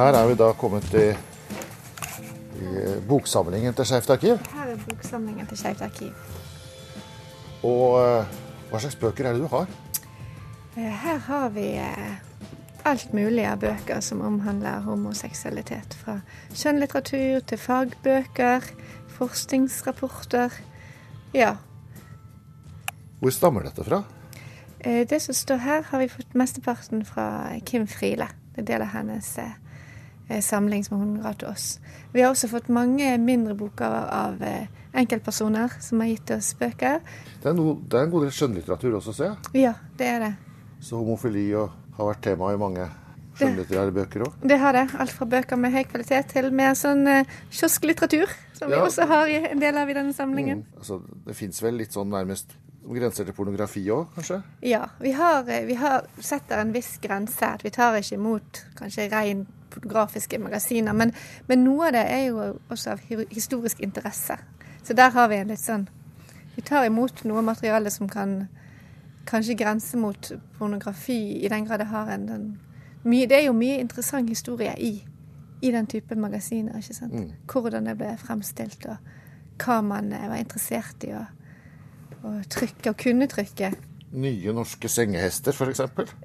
Her er vi da kommet i boksamlingen til Skeivt arkiv. Her er boksamlingen til Skeivt arkiv. Og eh, hva slags bøker er det du har? Eh, Her har vi eh, alt mulig av bøker som omhandler homoseksualitet. Fra skjønnlitteratur til fagbøker, forskningsrapporter. Ja. Hvor stammer dette fra? Det som står her, har vi fått mesteparten fra Kim Friele. Det er del av hennes eh, samling som hun ga til oss. Vi har også fått mange mindre boker av eh, enkeltpersoner som har gitt oss bøker. Det er, no, det er en god del skjønnlitteratur også, ser jeg. Ja, det er det. Så homofili og, har vært tema i mange skjønnlitterære bøker òg. Det har det. Alt fra bøker med høy kvalitet til mer sånn eh, kiosklitteratur, som vi også har i en del av i denne samlingen. Mm. Altså, det fins vel litt sånn nærmest grenser til pornografi òg, kanskje? Ja, vi har, eh, vi har setter en viss grense. At vi tar ikke imot kanskje ren pornografiske magasiner. Men, men noe av det er jo også av historisk interesse. Så der har vi en litt sånn Vi tar imot noe materiale som kan kanskje grense mot pornografi, i den grad det har en den, mye, Det er jo mye interessant historie i, i den type magasiner. ikke sant? Mm. Hvordan det ble fremstilt, og hva man eh, var interessert i å trykke og kunne trykke. Nye norske sengehester, f.eks.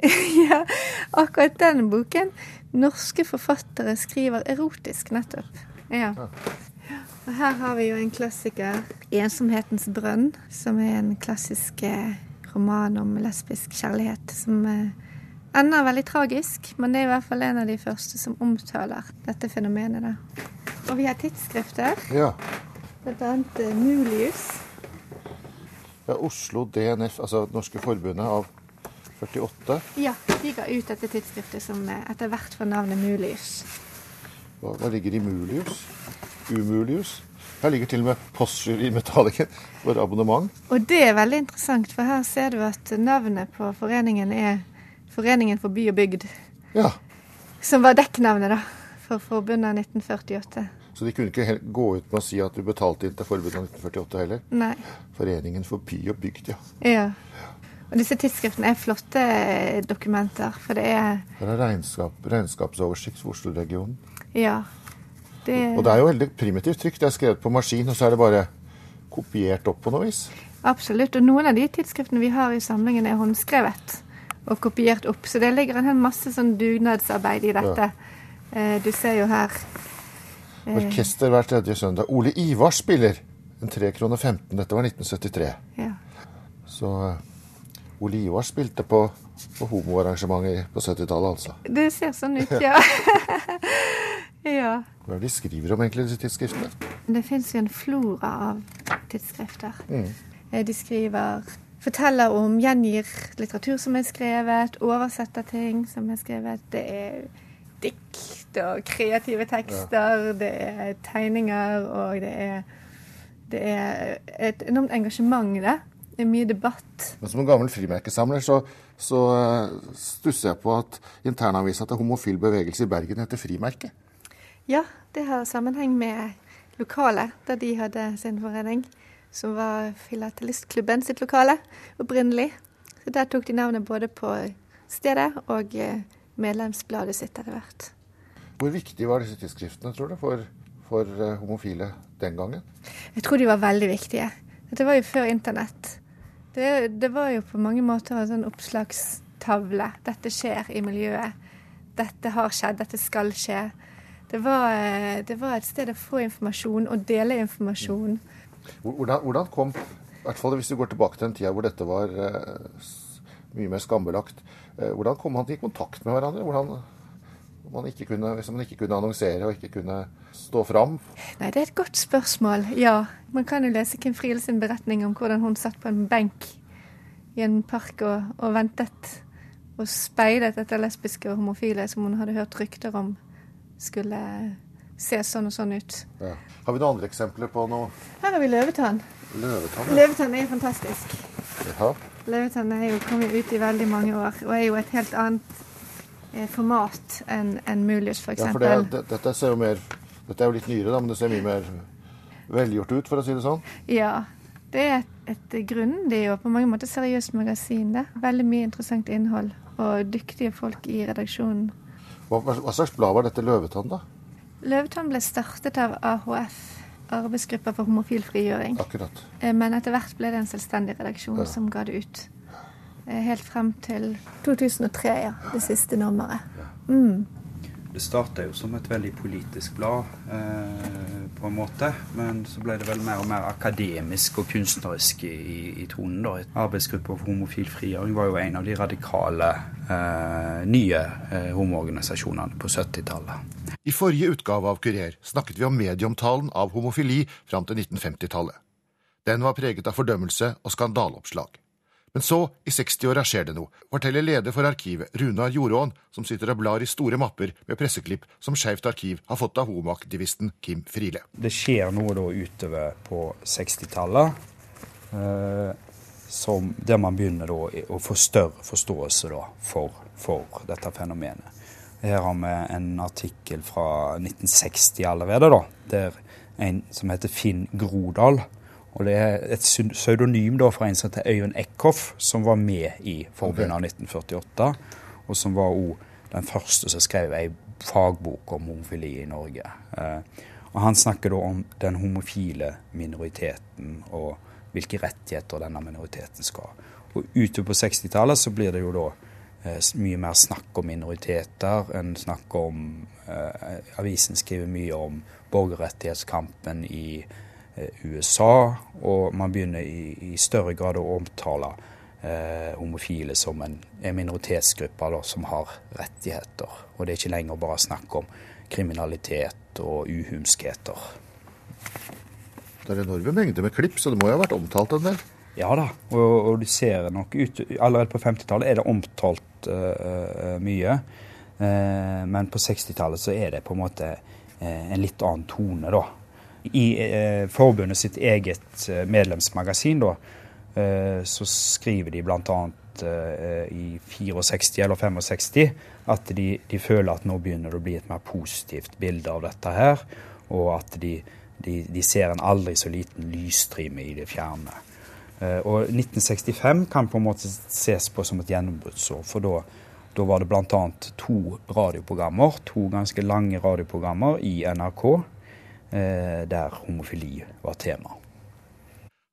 Ja, akkurat den boken. Norske forfattere skriver erotisk, nettopp. Ja. Og her har vi jo en klassiker, 'Ensomhetens brønn', som er en klassisk eh, roman om lesbisk kjærlighet som eh, ender veldig tragisk, men det er i hvert fall en av de første som omtaler dette fenomenet. da. Og vi har tidsskrifter, Ja. bl.a. Uh, Mulius. Ja. Oslo DNF, altså Norske Forbundet av 48. Ja, de ga ut dette tidsskriftet som eh, etter hvert får navnet Mulius. Hva, hva ligger i Mulius? Umulius? Her ligger til og med Postjury Metallica for abonnement. Og det er veldig interessant, for her ser du at navnet på foreningen er Foreningen for by og bygd, Ja, som var dekknavnet da, for forbundet av 1948. Så de kunne ikke gå ut med å si at du betalte inn til forbundet av 1948 heller. Nei. Foreningen for by og bygd, ja. Ja. Og disse tidsskriftene er flotte dokumenter, for det er Det er regnskap, regnskapsoversikt for Oslo-regionen. Ja. Det, Og det er jo veldig primitivt trykk. Det er skrevet på maskin, og så er det bare kopiert opp på noe vis. Absolutt. Og noen av de tidsskriftene vi har i samlingen, er håndskrevet og kopiert opp. Så det ligger en hel masse sånn dugnadsarbeid i dette. Ja. du ser jo her eh, Orkester hver tredje søndag. Ole Ivar spiller en 3 kroner 15. Dette var 1973. ja. Så eh, Ole Ivar spilte på, på homoarrangementet på 70-tallet, altså. Det ser sånn ut, ja. ja. Hva er det de skriver om egentlig, disse tidsskriftene? Det fins jo en flora av tidsskrifter. Mm. Eh, De skriver Forteller om, gjengir litteratur som er skrevet, oversetter ting som er skrevet. Det er dikt og kreative tekster, det er tegninger, og det er, det er et enormt engasjement i det. Det er mye debatt. Men som en gammel frimerkesamler så, så eh, stusser jeg på at internavisa til Homofil bevegelse i Bergen heter Frimerke. Ja, det har sammenheng med lokalet der de hadde sin forening, som var Filatelistklubben sitt lokale opprinnelig. Så der tok de navnet både på stedet og eh, medlemsbladet sitt etter hvert. Hvor viktig var disse tidsskriftene, tror du, for, for eh, homofile den gangen? Jeg tror de var veldig viktige. Dette var jo før internett. Det, det var jo på mange måter en sånn oppslagstavle. Dette skjer i miljøet. Dette har skjedd, dette skal skje. Det var, eh, det var et sted å få informasjon og dele informasjon. Hvordan, hvordan kom, i hvert fall hvis du går tilbake til den tida hvor dette var eh, mye mer skambelagt, eh, hvordan kom man i kontakt med hverandre? Hvordan man ikke kunne, hvis man ikke kunne annonsere og ikke kunne stå fram? Nei, det er et godt spørsmål. Ja, man kan jo lese Kim Friele sin beretning om hvordan hun satt på en benk i en park og, og ventet og speidet etter lesbiske og homofile som hun hadde hørt rykter om skulle se sånn og sånn ut. Ja. Har vi noen andre eksempler på noe Her har vi løvetann. løvetann? Løvetann er fantastisk. Ja. Løvetann er jo kommet ut i veldig mange år og er jo et helt annet eh, format enn en Mulius, f.eks. ja, for det, det, dette ser jo mer Dette er jo litt nyere, da, men det ser mye mer velgjort ut, for å si det sånn. Ja. Det er et, et grundig og på mange måter seriøst magasin. det. Veldig mye interessant innhold og dyktige folk i redaksjonen. Hva, hva slags blad var dette Løvetann, da? Løvetann ble startet av AHF, arbeidsgruppa for homofil frigjøring. Akkurat. Eh, Men etter hvert ble det en selvstendig redaksjon Ja. som ga det ut. Eh, Helt frem til 2003, ja. Det siste nummeret. Mm. Det starta jo som et veldig politisk blad, eh, på en måte. Men så ble det vel mer og mer akademisk og kunstnerisk i, i, i tonen. da. Arbeidsgruppa for homofil frigjøring var jo en av de radikale eh, nye eh, homoorganisasjonene på 70-tallet. I forrige utgave av Kurer snakket vi om medieomtalen av homofili fram til 1950-tallet. Den var preget av fordømmelse og skandaleoppslag. Men så, i 60-åra, skjer det noe, forteller leder for arkivet, Runar Jorån, som sitter og blar i store mapper med presseklipp som Skeivt arkiv har fått av homoaktivisten Kim Friele. Det skjer noe da utover på 60-tallet, eh, der man begynner da å få større forståelse da for, for dette fenomenet. Her har vi en artikkel fra 1960 allerede, da, der en som heter Finn Grodal. Og det er et pseudonym da fra en som heter Øyvind Eckhoff, som var med i forbundet av 1948, og som var òg den første som skrev ei fagbok om homofili i Norge. Eh, og Han snakker da om den homofile minoriteten og hvilke rettigheter denne minoriteten skal ha. Og Utover på 60-tallet så blir det jo da mye mer snakk om minoriteter. En snakker om eh, Avisen skriver mye om borgerrettighetskampen i eh, USA, og man begynner i, i større grad å omtale eh, homofile som en, en minoritetsgruppe da, som har rettigheter. Og det er ikke lenger bare snakk om kriminalitet og uhumskheter. Det er enorme mengder med klipp, så det må jo ha vært omtalt en del. Ja da, og, og du ser nok ut Allerede på 50-tallet er det omtalt uh, mye. Uh, men på 60-tallet så er det på en måte en litt annen tone, da. I forbundet sitt eget medlemsmagasin, da, så skriver de bl.a. Eh, i 64 eller 65 at de, de føler at nå begynner det å bli et mer positivt bilde av dette her, og at de, de, de ser en aldri så liten lysstrime i det fjerne. Eh, Og 1965 kan på en måte ses på som et gjennombruddsår, for da, da var det bl.a. to radioprogrammer, to ganske lange radioprogrammer i NRK, eh, der homofili var tema.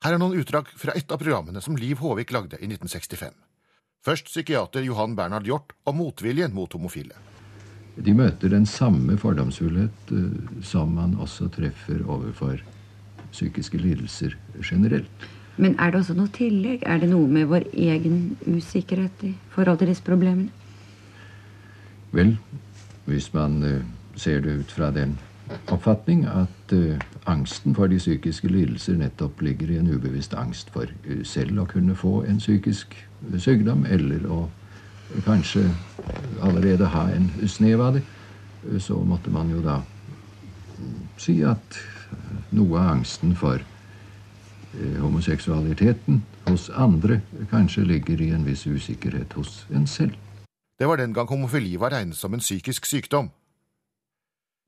Her er noen utdrag fra et av programmene som Liv Håvik lagde i 1965. Først psykiater Johan Bernhard Hjort om motviljen mot homofile. De møter den samme fordomsfullhet eh, som man også treffer overfor psykiske lidelser generelt. Men er det også noe tillegg? Er det noe med vår egen usikkerhet i forhold til disse problemene? Vel, hvis man uh, ser det ut fra den oppfatning at uh, angsten for de psykiske lidelser nettopp ligger i en ubevisst angst for uh, selv å kunne få en psykisk sykdom, eller å kanskje allerede ha en snev av det, så måtte man jo da si at noe av angsten for homoseksualiteten hos andre kanskje ligger i en viss usikkerhet hos en selv. Det var den gang homofili var regnet som en psykisk sykdom.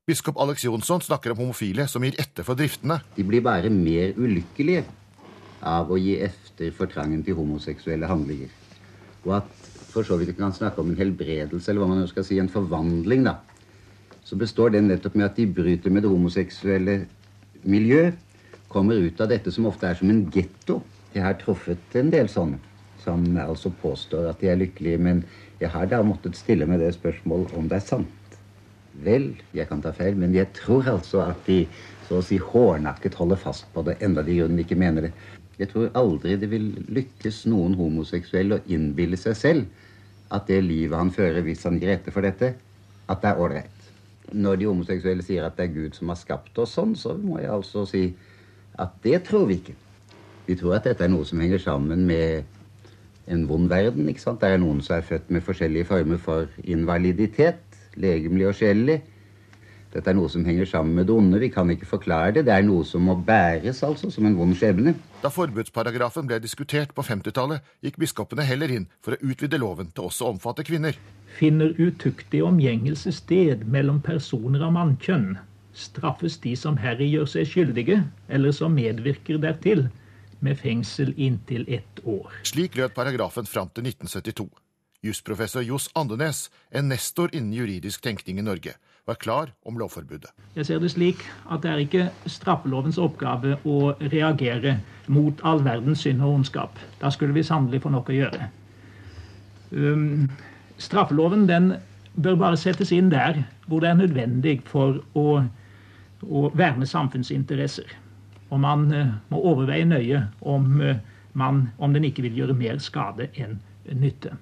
Biskop Alex Jonsson snakker om homofile som gir etter for driftene. De blir bare mer ulykkelige av å gi efter for trangen til homoseksuelle handlinger. Og at for så vidt vi kan snakke om en helbredelse, eller hva man nå skal si, en forvandling, da, så består den nettopp med at de bryter med det homoseksuelle miljø, kommer ut av dette som ofte er som en getto. Jeg har truffet en del sånne som altså påstår at de er lykkelige, men jeg har da måttet stille meg det spørsmålet om det er sant. Vel, jeg kan ta feil, men jeg tror altså at de så å si hårnakket holder fast på det, enda de i grunnen ikke mener det. Jeg tror aldri det vil lykkes noen homoseksuell å innbille seg selv at det livet han fører hvis han gir etter for dette, at det er ålreit. Når de homoseksuelle sier at det er Gud som har skapt oss sånn, så må jeg altså si at det tror vi ikke. Vi tror at dette er noe som henger sammen med en vond verden. ikke sant? Det er noen som er født med forskjellige former for invaliditet, legemlig og sjelelig. Dette er noe som henger sammen med det onde. Vi kan ikke forklare det. Det er noe som må bæres, altså, som en vond skjebne. Da forbudsparagrafen ble diskutert på 50-tallet, gikk biskopene heller inn for å utvide loven til også å omfatte kvinner. Finner utuktig omgjengelse sted mellom personer av mannkjønn, straffes de som herri gjør seg skyldige, eller som medvirker dertil, med fengsel inntil ett år. Slik lød paragrafen fram til 1972. Jusprofessor Johs Andenes, en nestor innen juridisk tenkning i Norge, var klar om lovforbudet. Jeg ser det slik at det er ikke straffelovens oppgave å reagere mot all verdens synd og ondskap. Da skulle vi sannelig få nok å gjøre. Um, straffeloven den bør bare settes inn der hvor det er nødvendig for å, å verne samfunnsinteresser. Og man uh, må overveie nøye om, uh, man, om den ikke vil gjøre mer skade enn nytte.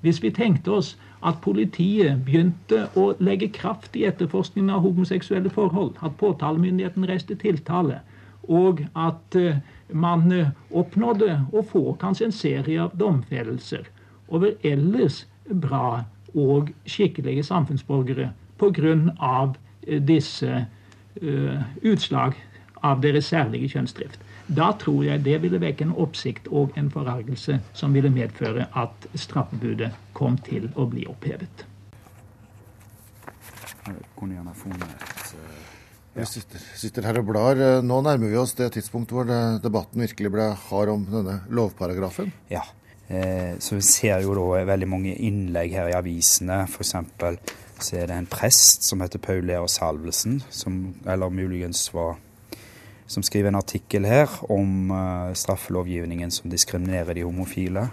Hvis vi tenkte oss at politiet begynte å legge kraft i etterforskningen av homoseksuelle forhold, at påtalemyndigheten reiste tiltale, og at uh, man oppnådde å få kanskje en serie av domfellelser over ellers bra og skikkelige samfunnsborgere pga. disse utslag av deres særlige kjønnsdrift. Da tror jeg det ville vekke en oppsikt og en forargelse som ville medføre at straffebudet kom til å bli opphevet. Kunne gjerne funnet Vi sitter, sitter, her og blar. Nå nærmer vi oss det tidspunktet hvor debatten virkelig ble hard om denne lovparagrafen. Ja. Eh, så vi ser jo da veldig mange innlegg her i avisene. F.eks. så er det en prest som heter Paul Lea Salvelsen, som, eller muligens var som skriver en artikkel her om uh, straffelovgivningen som diskriminerer de homofile.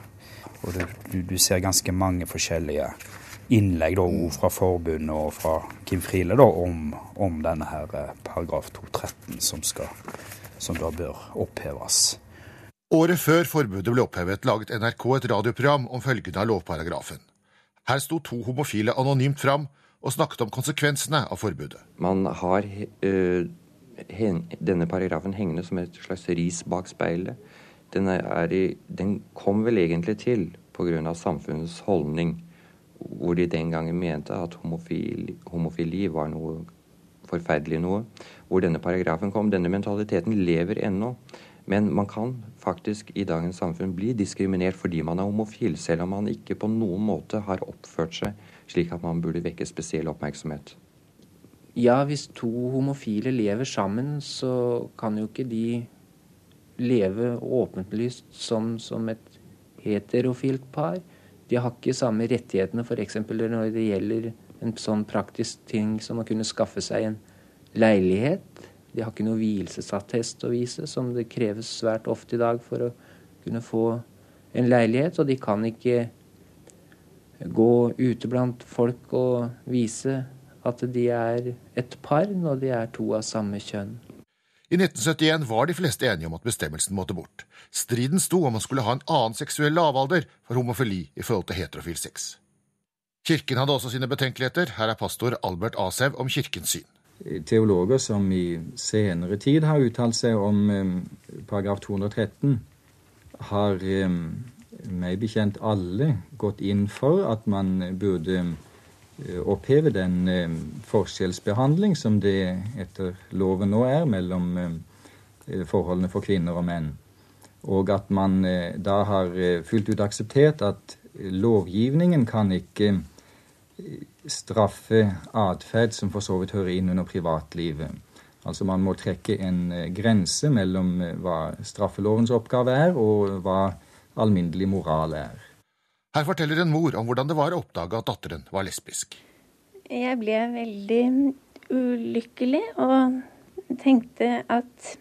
Og du, du, du ser ganske mange forskjellige innlegg, da, fra forbundet og fra Kim Friele om, om denne her uh, paragraf 213 som, skal, som da bør oppheves. Året før forbudet ble opphevet, laget NRK et radioprogram om følgende av lovparagrafen. Her sto to homofile anonymt fram og snakket om konsekvensene av forbudet. Man har uh denne paragrafen hengende som et slags ris bak speilet. Den, i, den kom vel egentlig til pga. samfunnets holdning, hvor de den gangen mente at homofili, homofili var noe forferdelig noe. Hvor denne paragrafen kom. Denne mentaliteten lever ennå. Men man kan faktisk i dagens samfunn bli diskriminert fordi man er homofil, selv om man ikke på noen måte har oppført seg slik at man burde vekke spesiell oppmerksomhet. Ja, hvis to homofile lever sammen, så kan jo ikke de leve åpenlyst som, som et heterofilt par. De har ikke samme rettighetene f.eks. når det gjelder en sånn praktisk ting som å kunne skaffe seg en leilighet. De har ikke noe vielsesattest å vise, som det kreves svært ofte i dag for å kunne få en leilighet. Og de kan ikke gå ute blant folk og vise at de er et par når de er to av samme kjønn. I 1971 var de fleste enige om at bestemmelsen måtte bort. Striden sto om man skulle ha en annen seksuell lavalder for homofili i forhold til heterofil sex. Kirken hadde også sine betenkeligheter. Her er pastor Albert Asev om kirkens syn. Teologer som i senere tid har uttalt seg om paragraf 213, har meg bekjent alle gått inn for at man burde Eh, oppheve den eh, forskjellsbehandling som det etter loven nå er mellom eh, forholdene for kvinner og menn. Og at man da har fullt ut akseptert at lovgivningen kan ikke straffe atferd som for så vidt hører inn under privatlivet. Altså man må trekke en grense mellom hva straffelovens oppgave er, og hva alminnelig moral er. Her forteller en mor om hvordan det var å oppdage at datteren var lesbisk. Jeg ble veldig ulykkelig og tenkte at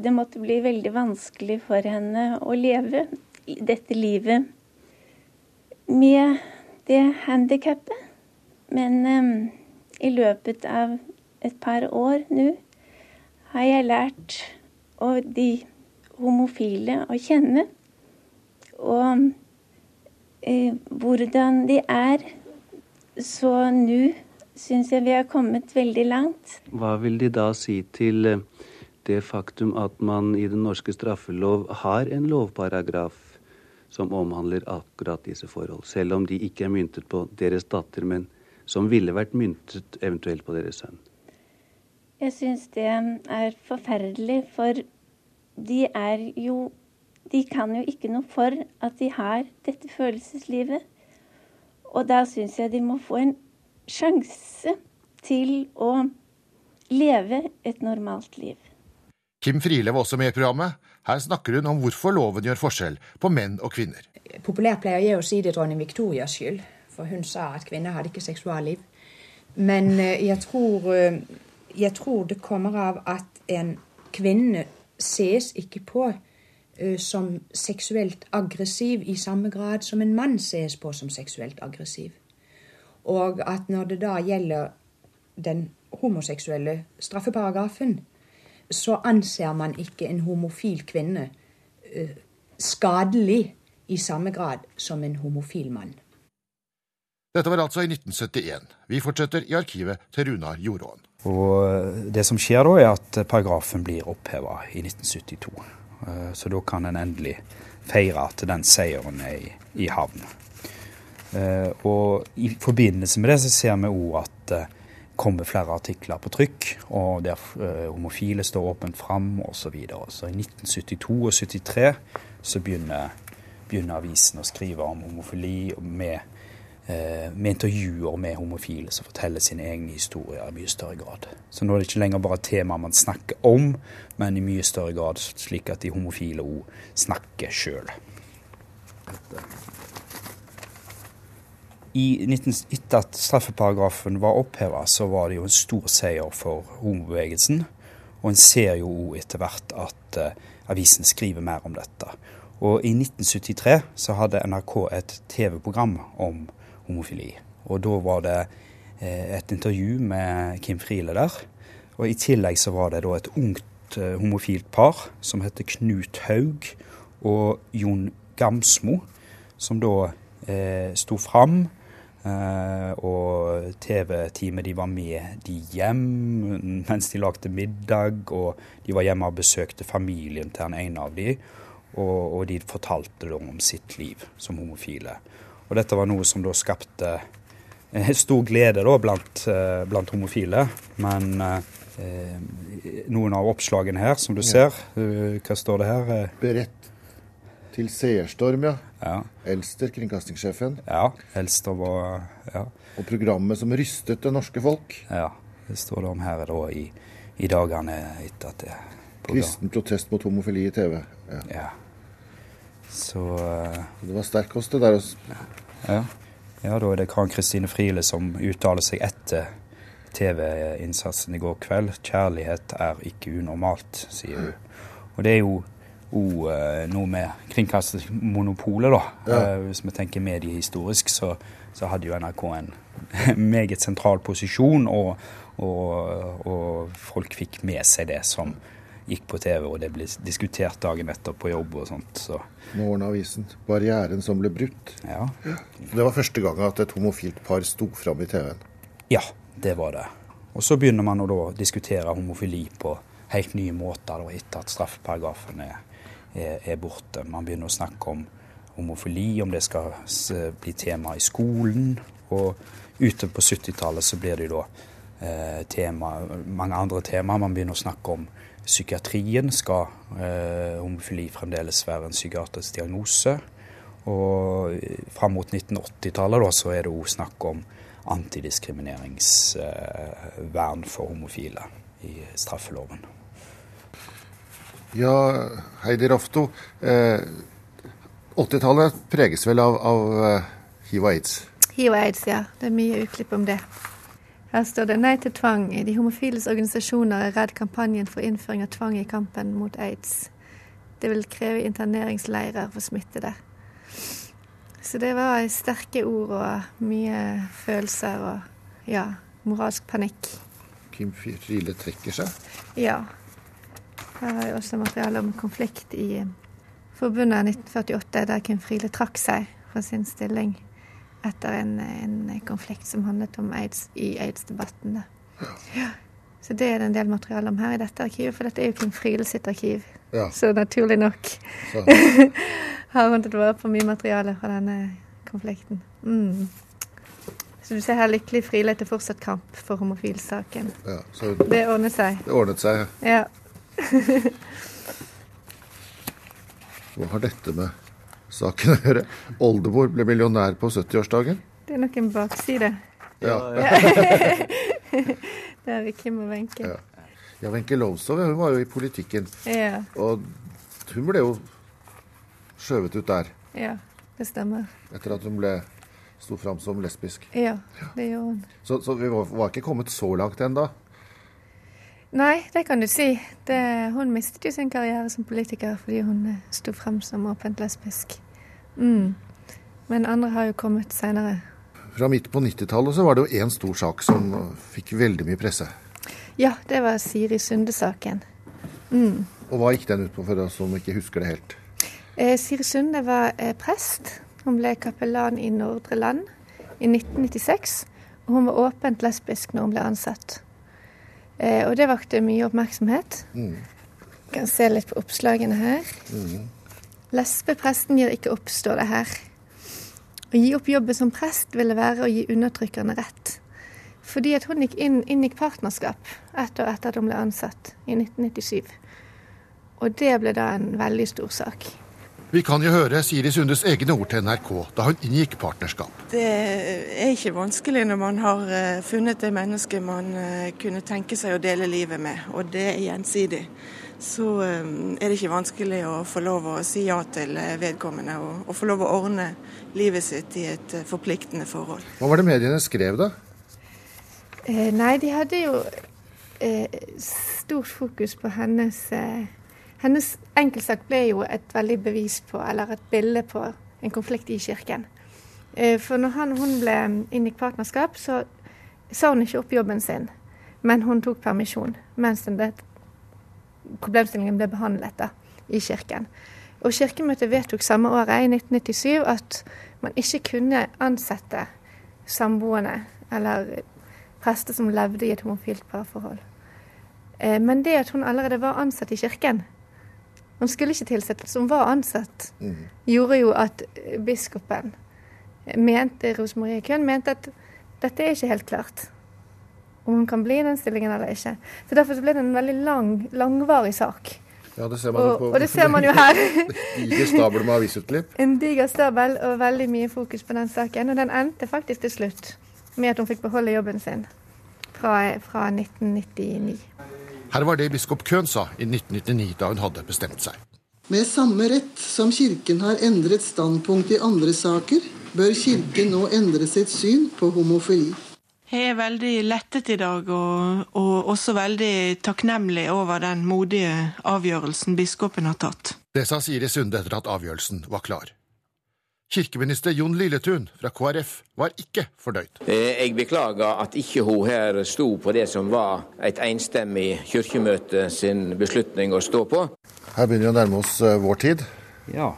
det måtte bli veldig vanskelig for henne å leve dette livet med det handikappet. Men um, i løpet av et par år nå har jeg lært de homofile å kjenne. Og eh, hvordan de er. Så nå syns jeg vi har kommet veldig langt. Hva vil De da si til eh, det faktum at man i den norske straffelov har en lovparagraf som omhandler akkurat disse forhold, selv om de ikke er myntet på deres datter, men som ville vært myntet eventuelt på deres sønn? Jeg syns det er forferdelig, for de er jo de kan jo ikke noe for at de har dette følelseslivet. Og da syns jeg de må få en sjanse til å leve et normalt liv. Kim Friele var også med i programmet. Her snakker hun om hvorfor loven gjør forskjell på menn og kvinner. Populærpleier gir jeg å si det dronning Victorias skyld, for hun sa at kvinner hadde ikke seksualliv. Men eh, jeg tror, eh, jeg tror det kommer av at en kvinne ses ikke på uh, som seksuelt aggressiv i samme grad som en mann ses på som seksuelt aggressiv. Og at når det da gjelder den homoseksuelle straffeparagrafen, så anser man ikke en homofil kvinne skadelig i samme grad som en homofil mann. Dette var altså i 1971. Vi fortsetter i arkivet til Runar Jordåen. Og eh, Det som skjer da, er at paragrafen blir oppheva i 1972. Eh, så da kan en endelig feire at den seieren er i, havn. Eh, og i forbindelse med det så ser vi òg at det kommer flere artikler på trykk, og der homofile står åpent fram osv. Så, videre. så i 1972 og 1973 så begynner, begynner avisen å skrive om homofili med Eh, med intervjuer med homofile som forteller sine egne historier i mye større grad. Så nå er det ikke lenger bare tema man snakker om, men i mye større grad slik at de homofile òg snakker sjøl. Etter at straffeparagrafen var oppheva, så var det jo en stor seier for homobevegelsen. Og en ser jo etter hvert at uh, avisen skriver mer om dette. Og i 1973 så hadde NRK et TV-program om homofili. Og da var det eh, et intervju med Kim Friele der. Og i tillegg så var det da et ungt eh, homofilt par som heter Knut Haug og Jon Gamsmo, som da eh, sto fram. Eh, og TV-teamet de var med de hjem mens de lagde middag, og de var hjemme og besøkte familien til den ene av de, og, og de fortalte da om sitt liv som homofile. Og dette var noe som da skapte eh, stor glede da blant, eh, blant homofile. Men eh, noen av oppslagene her, som du ser, hva står det her? Berett til seerstorm, ja. ja. Elster, kringkastingssjefen. Ja, Elster var ja. Og programmet som rystet det norske folk. Ja, det står det om her da i, i dagene etter at det Kristen protest mot homofili i TV. Ja. ja. Så uh, Det var sterk kost, det der. Også. Ja. ja, da er det Karen Kristine Friele som uttaler seg etter TV-innsatsen i går kveld. 'Kjærlighet er ikke unormalt', sier hun. Og det er jo òg uh, eh, noe med kringkastingsmonopolet, da. Ja. Uh, hvis vi tenker mediehistorisk, så, så hadde jo NRK en meget sentral posisjon, og, og, og folk fikk med seg det som gikk på TV, og det ble diskutert dagen etter på jobb og sånt. Så. Morgenavisen. 'Barrieren som ble brutt'. Ja. Det var første gang at et homofilt par sto fram i TV-en? Ja, det var det. Og så begynner man å diskutere homofili på helt nye måter da, etter at straffeparagrafen er, er, er, borte. Man begynner å snakke om homofili, om det skal bli tema i skolen. Og ute på 70-tallet så blir det da eh, tema, mange andre temaer. Man begynner å snakke om psykiatrien skal eh, homofili fremdeles være en psykiatrisk diagnose. Og fram mot 1980-tallet så er det òg snakk om antidiskrimineringsvern for homofile i straffeloven. Ja, Heidi Rofto. Eh, 80-tallet preges vel av, av uh, hiv og aids? Hiv og aids, ja. Det er mye uklipp om det. Her står det nei til tvang. De homofiles organisasjoner er redd kampanjen for innføring av tvang i kampen mot aids. Det vil kreve interneringsleirer for smittede. Så det var sterke ord og mye følelser og ja, moralsk panikk. Kim Friele trekker seg? Ja. Her har jeg også materiale om konflikt i forbundet 1948, der Kim Friele trakk seg fra sin stilling etter en, en, konflikt som handlet om aids i aids-debatten. Ja. Så det er det en del materiale om her i dette arkivet, for dette er jo Kim Friele sitt arkiv. Ja. Så naturlig nok har hun tatt vare på mye materiale fra denne konflikten. Mm. Så du ser her lykkelig Friele til fortsatt kamp for homofilsaken. Ja, det ordnet seg. Det ordnet seg, ja. Hva har dette med saken å gjøre. Oldemor ble millionær på 70-årsdagen. Det er nok en bakside. Ja. det er vi Kim og Wenche. Ja. Ja, Wenche Lowzow hun var jo i politikken. Ja. Og hun ble jo skjøvet ut der. Ja, det stemmer. Etter at hun ble sto fram som lesbisk. Ja, det gjorde hun. Så, så vi var, var, ikke kommet så langt ennå. Nei, det kan du si. Det, hun mistet jo sin karriere som politiker fordi hun eh, sto frem som åpent lesbisk. Mm. Men andre har jo kommet seinere. Fra midt på 90-tallet så var det jo én stor sak som fikk veldig mye presse. Ja, det var Siri Sunde-saken. Mm. Og hva gikk den ut på, for deg som ikke husker det helt? Eh, Siri Sunde var eh, prest. Hun ble kapellan i Nordre Land i 1996. Og hun var åpent lesbisk når hun ble ansatt. Eh, og det vakte mye oppmerksomhet. Mm. Kan se litt på oppslagene her. Mm. Lesbepresten gir ikke opp, står det her. Å gi opp jobben som prest ville være å gi undertrykkerne rett. Fordi at hun gikk inn, inngikk partnerskap ett år etter at hun ble ansatt, i 1997. Og det ble da en veldig stor sak. Vi kan jo høre Siri Sundes egne ord til NRK da hun inngikk partnerskap. Det er ikke vanskelig når man har eh, funnet det mennesket man eh, kunne tenke seg å dele livet med, og det er gjensidig. Så eh, er det ikke vanskelig å få lov å si ja til vedkommende og, og få lov å ordne livet sitt i et forpliktende forhold. Hva var det mediene skrev, da? Eh, nei, de hadde jo eh, stort fokus på hennes eh, hennes enkeltsak ble jo et veldig bevis på, eller et bilde på, en konflikt i kirken. Eh, for når han, hun ble inngikk partnerskap, så sa hun ikke opp jobben sin, men hun tok permisjon mens den problemstillingen ble behandlet da, i kirken. Og Kirkemøtet vedtok samme året, i 1997, at man ikke kunne ansette samboende eller prester som levde i et homofilt parforhold. Eh, men det at hun allerede var ansatt i kirken, hun skulle ikke tilsettes, hun var ansatt. Mm. Gjorde jo at biskopen mente, Rosemarie Køhn mente at dette er ikke helt klart. Om hun kan bli i den stillingen eller ikke. Så Derfor ble det en veldig lang, langvarig sak. Ja, det ser man og, jo på. Og det ser man jo her. diger stabel med avisutklipp. En diger stabel og veldig mye fokus på den saken. Og den endte faktisk til slutt med at hun fikk beholde jobben sin fra, fra 1999. Her var det biskop Køhn sa i 1999, da hun hadde bestemt seg. Med samme rett som Kirken har endret standpunkt i andre saker, bør Kirken nå endre sitt syn på homofili. Jeg er veldig lettet i dag, og, og, også veldig takknemlig over den modige avgjørelsen biskopen har tatt. Det sa Siri Sunde etter at avgjørelsen var klar. Kirkeminister Jon Lilletun fra KrF var ikke fornøyd. Eh, jeg beklager at ikke hun her sto på det som var et enstemmig kirkemøte sin beslutning å stå på. Her begynner vi å nærme oss eh, vår tid. Ja.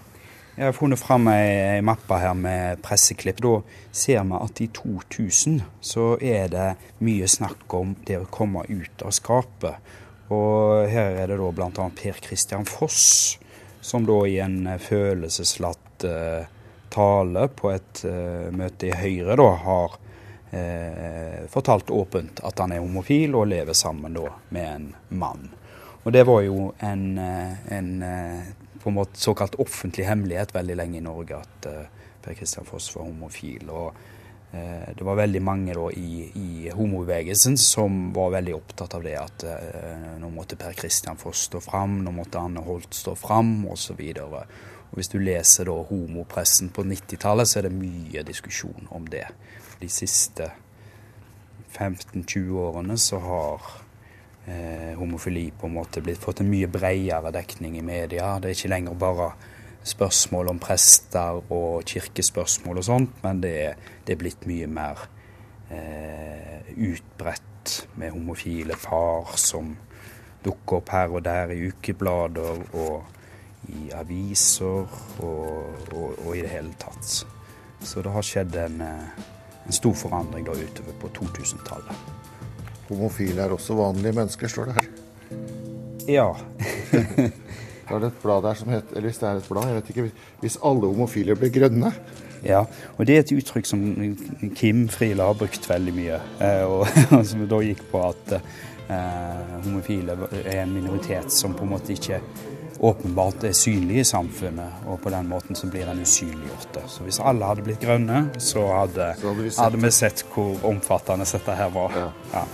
Jeg har funnet fram ei mappe her med presseklipp. Da ser vi at i 2000 så er det mye snakk om det å komme ut av skapet. Og her er det da bl.a. Per Christian Foss, som da i en følelseslatt uh, tale på et uh, møte i Høyre da har uh, fortalt åpent at han er homofil og lever sammen da med en mann. Og det var jo en, en på en måte såkalt offentlig hemmelighet veldig lenge i Norge at Per Kristian Foss var homofil. og det var veldig mange da, i, i homobevegelsen som var veldig opptatt av det at eh, nå måtte Per Kristian Foss stå fram, nå måtte Anne Holt stå fram osv. Og Hvis du leser da homopressen på 90-tallet, så er det mye diskusjon om det. De siste 15-20 årene så har eh, homofili på en måte blitt, fått en mye bredere dekning i media. Det er ikke lenger bare spørsmål om prester og kirkespørsmål og sånt, men det er, det er blitt mye mer eh, utbredt med homofile par som dukker opp her og der i ukeblader og i aviser og, og, og i det hele tatt. Så det har skjedd en, en stor forandring da utover på 2000-tallet. Homofile er også vanlige mennesker, står det her. Ja. Da er det et blad der som heter Eller hvis det er et blad, jeg vet ikke. Hvis alle homofile blir grønne. Ja, og det er et uttrykk som Kim Friele har brukt veldig mye. Og, som da gikk på at eh, homofile er en minoritet som på en måte ikke åpenbart er synlig i samfunnet, og på den måten så blir den usynliggjort. Så hvis alle hadde blitt grønne, så hadde, så hadde, vi, sett. hadde vi, sett. hvor omfattende dette her var. Ja. Ja.